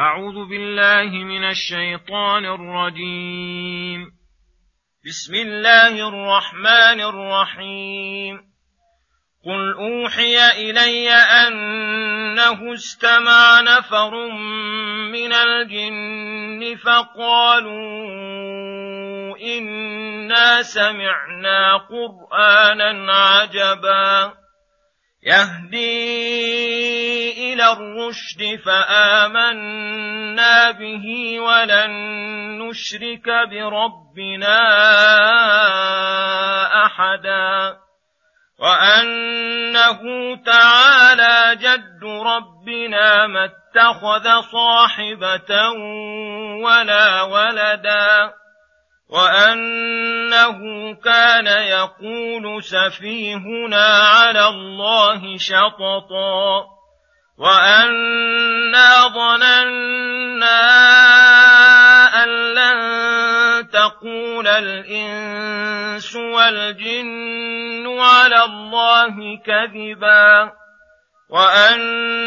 أعوذ بالله من الشيطان الرجيم. بسم الله الرحمن الرحيم. قل أوحي إلي أنه استمع نفر من الجن فقالوا إنا سمعنا قرآنا عجبا. يهدي إلى الرشد فآمنا به ولن نشرك بربنا أحدا وأنه تعالى جد ربنا ما اتخذ صاحبة ولا ولدا وانه كان يقول سفيهنا على الله شططا وانا ظننا ان لن تقول الانس والجن على الله كذبا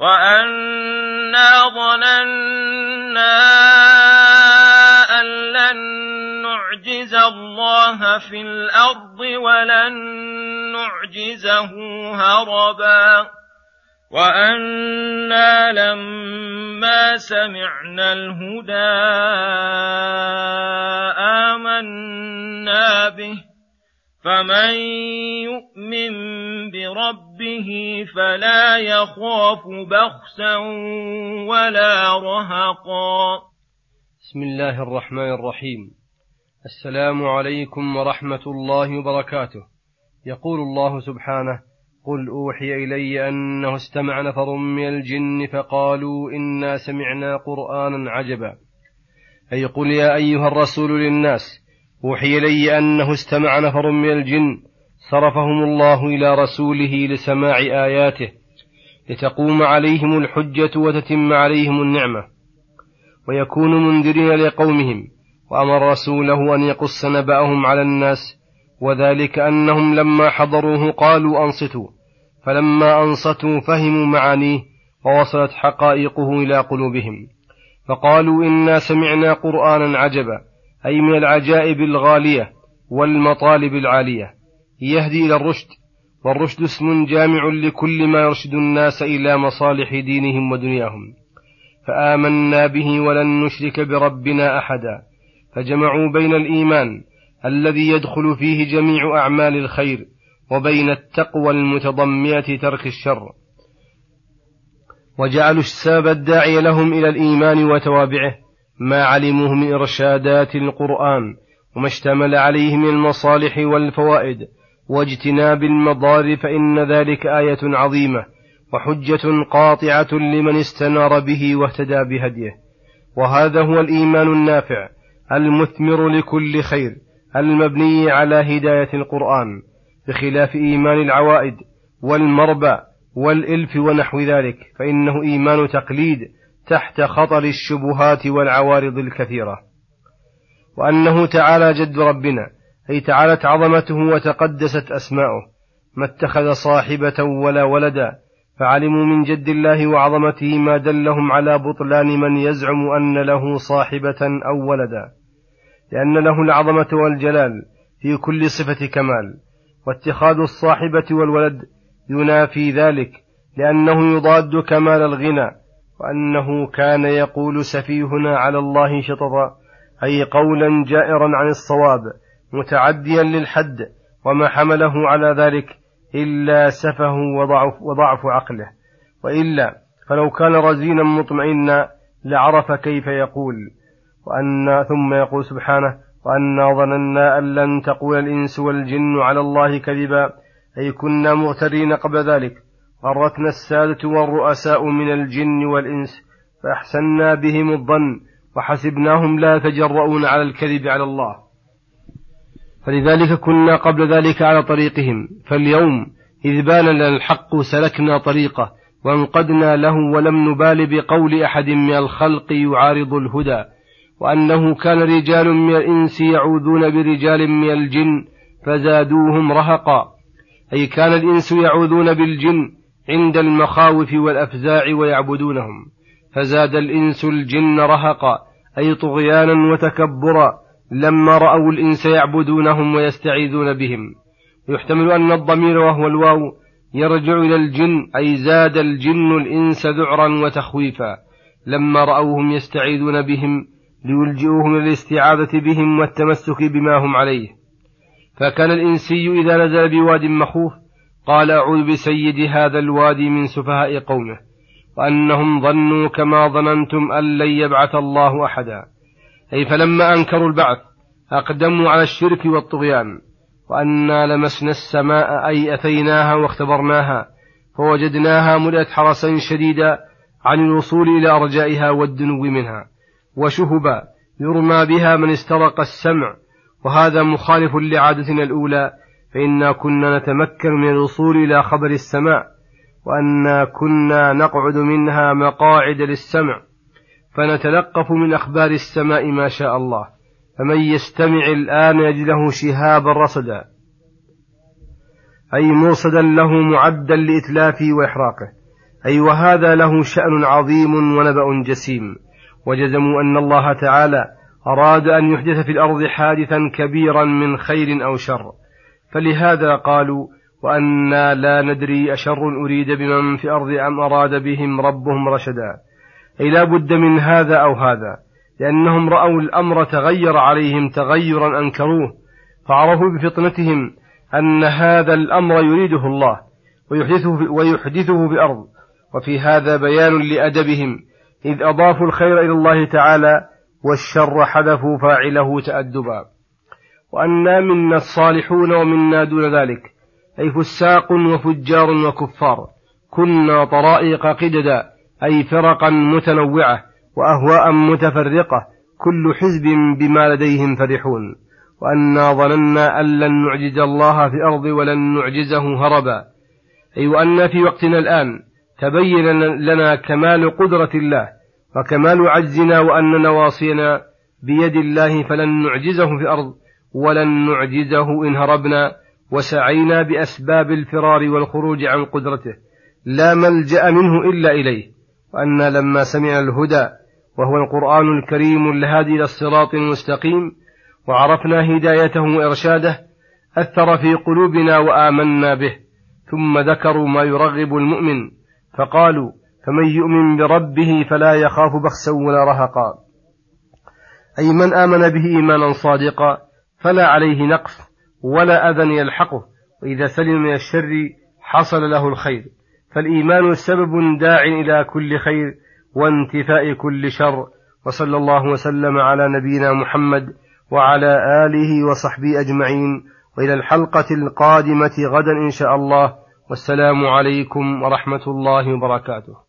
وأنا ظننا أن لن نعجز الله في الأرض ولن نعجزه هربا وأنا لما سمعنا الهدى آمنا به فمن يؤمن بربه فلا يخاف بخسا ولا رهقا. بسم الله الرحمن الرحيم. السلام عليكم ورحمة الله وبركاته. يقول الله سبحانه قل اوحي الي انه استمع نفر من الجن فقالوا انا سمعنا قرانا عجبا. اي قل يا ايها الرسول للناس أوحي إلي أنه استمع نفر من الجن صرفهم الله إلى رسوله لسماع آياته لتقوم عليهم الحجة وتتم عليهم النعمة ويكون منذرين لقومهم وأمر رسوله أن يقص نبأهم على الناس وذلك أنهم لما حضروه قالوا أنصتوا فلما أنصتوا فهموا معانيه ووصلت حقائقه إلى قلوبهم فقالوا إنا سمعنا قرآنا عجبا أي من العجائب الغالية والمطالب العالية. يهدي إلى الرشد والرشد اسم جامع لكل ما يرشد الناس إلى مصالح دينهم ودنياهم. فآمنا به ولن نشرك بربنا أحدا. فجمعوا بين الإيمان الذي يدخل فيه جميع أعمال الخير وبين التقوى المتضمنة ترك الشر. وجعلوا السبب الداعي لهم إلى الإيمان وتوابعه. ما علموه من إرشادات القرآن وما اشتمل عليه من المصالح والفوائد واجتناب المضار فإن ذلك آية عظيمة وحجة قاطعة لمن استنار به واهتدى بهديه. وهذا هو الإيمان النافع المثمر لكل خير المبني على هداية القرآن بخلاف إيمان العوائد والمربى والإلف ونحو ذلك. فإنه إيمان تقليد تحت خطر الشبهات والعوارض الكثيرة. وأنه تعالى جد ربنا أي تعالت عظمته وتقدست أسماؤه. ما اتخذ صاحبة ولا ولدا فعلموا من جد الله وعظمته ما دلهم على بطلان من يزعم أن له صاحبة أو ولدا. لأن له العظمة والجلال في كل صفة كمال. واتخاذ الصاحبة والولد ينافي ذلك لأنه يضاد كمال الغنى. وأنه كان يقول سفيهنا على الله شططا أي قولا جائرا عن الصواب متعديا للحد وما حمله على ذلك إلا سفه وضعف, وضعف عقله. وإلا فلو كان رزينا مطمئنا لعرف كيف يقول وأن ثم يقول سبحانه وأنا ظننا أن لن تقول الإنس والجن على الله كذبا أي كنا مغترين قبل ذلك. غرتنا السادة والرؤساء من الجن والإنس فأحسنا بهم الظن وحسبناهم لا يتجرؤون على الكذب على الله. فلذلك كنا قبل ذلك على طريقهم فاليوم إذ بان لنا الحق سلكنا طريقه وانقدنا له ولم نبال بقول أحد من الخلق يعارض الهدى وأنه كان رجال من الإنس يعوذون برجال من الجن فزادوهم رهقا. أي كان الإنس يعوذون بالجن عند المخاوف والأفزاع ويعبدونهم. فزاد الإنس الجن رهقا أي طغيانا وتكبرا لما رأوا الإنس يعبدونهم ويستعيذون بهم. يحتمل أن الضمير وهو الواو يرجع إلى الجن أي زاد الجن الإنس ذعرا وتخويفا. لما رأوهم يستعيذون بهم ليلجئوهم للاستعاذة بهم والتمسك بما هم عليه. فكان الإنسي إذا نزل بواد مخوف قال أعوذ بسيد هذا الوادي من سفهاء قومه وأنهم ظنوا كما ظننتم أن لن يبعث الله أحدا. أي فلما أنكروا البعث أقدموا على الشرك والطغيان وأنا لمسنا السماء أي أتيناها واختبرناها فوجدناها ملئت حرسا شديدا عن الوصول إلى أرجائها والدنو منها وشهبا يرمى بها من استرق السمع وهذا مخالف لعادتنا الأولى فإنا كنا نتمكن من الوصول إلى خبر السماء وأنا كنا نقعد منها مقاعد للسمع فنتلقف من أخبار السماء ما شاء الله فمن يستمع الآن يجد له شهابا رصدا أي مرصدا له معدا لإتلافه وإحراقه أي وهذا له شأن عظيم ونبأ جسيم وجزموا أن الله تعالى أراد أن يحدث في الأرض حادثا كبيرا من خير أو شر. فلهذا قالوا وأنا لا ندري أشر أريد بمن في الأرض أم أراد بهم ربهم رشدا. أي لا بد من هذا أو هذا لأنهم رأوا الأمر تغير عليهم تغيرا أنكروه فعرفوا بفطنتهم أن هذا الأمر يريده الله ويحدثه, ويحدثه في الأرض. وفي هذا بيان لأدبهم إذ أضافوا الخير إلى الله تعالى والشر حذفوا فاعله تأدبا. وأنا منا الصالحون ومنا دون ذلك. أي فساق وفجار وكفار. كنا طرائق قددا أي فرقا متنوعة وأهواء متفرقة. كل حزب بما لديهم فرحون. وأنا ظننا أن لن نعجز الله في الأرض ولن نعجزه هربا. أي وأن في وقتنا الآن تبين لنا كمال قدرة الله وكمال عجزنا وأن نواصينا بيد الله فلن نعجزه في الأرض ولن نعجزه إن هربنا وسعينا بأسباب الفرار والخروج عن قدرته. لا ملجأ منه إلا إليه. وأنا لما سمعنا الهدى وهو القرآن الكريم الهادي إلى الصراط المستقيم وعرفنا هدايته وإرشاده أثر في قلوبنا وآمنا به. ثم ذكروا ما يرغب المؤمن. فقالوا فمن يؤمن بربه فلا يخاف بخسا ولا رهقا. أي من آمن به إيمانا صادقا فلا عليه نقص ولا أذى يلحقه. وإذا سلم من الشر حصل له الخير. فالإيمان سبب داع إلى كل خير وانتفاء كل شر. وصلى الله وسلم على نبينا محمد وعلى آله وصحبه أجمعين. وإلى الحلقة القادمة غدا إن شاء الله. والسلام عليكم ورحمة الله وبركاته.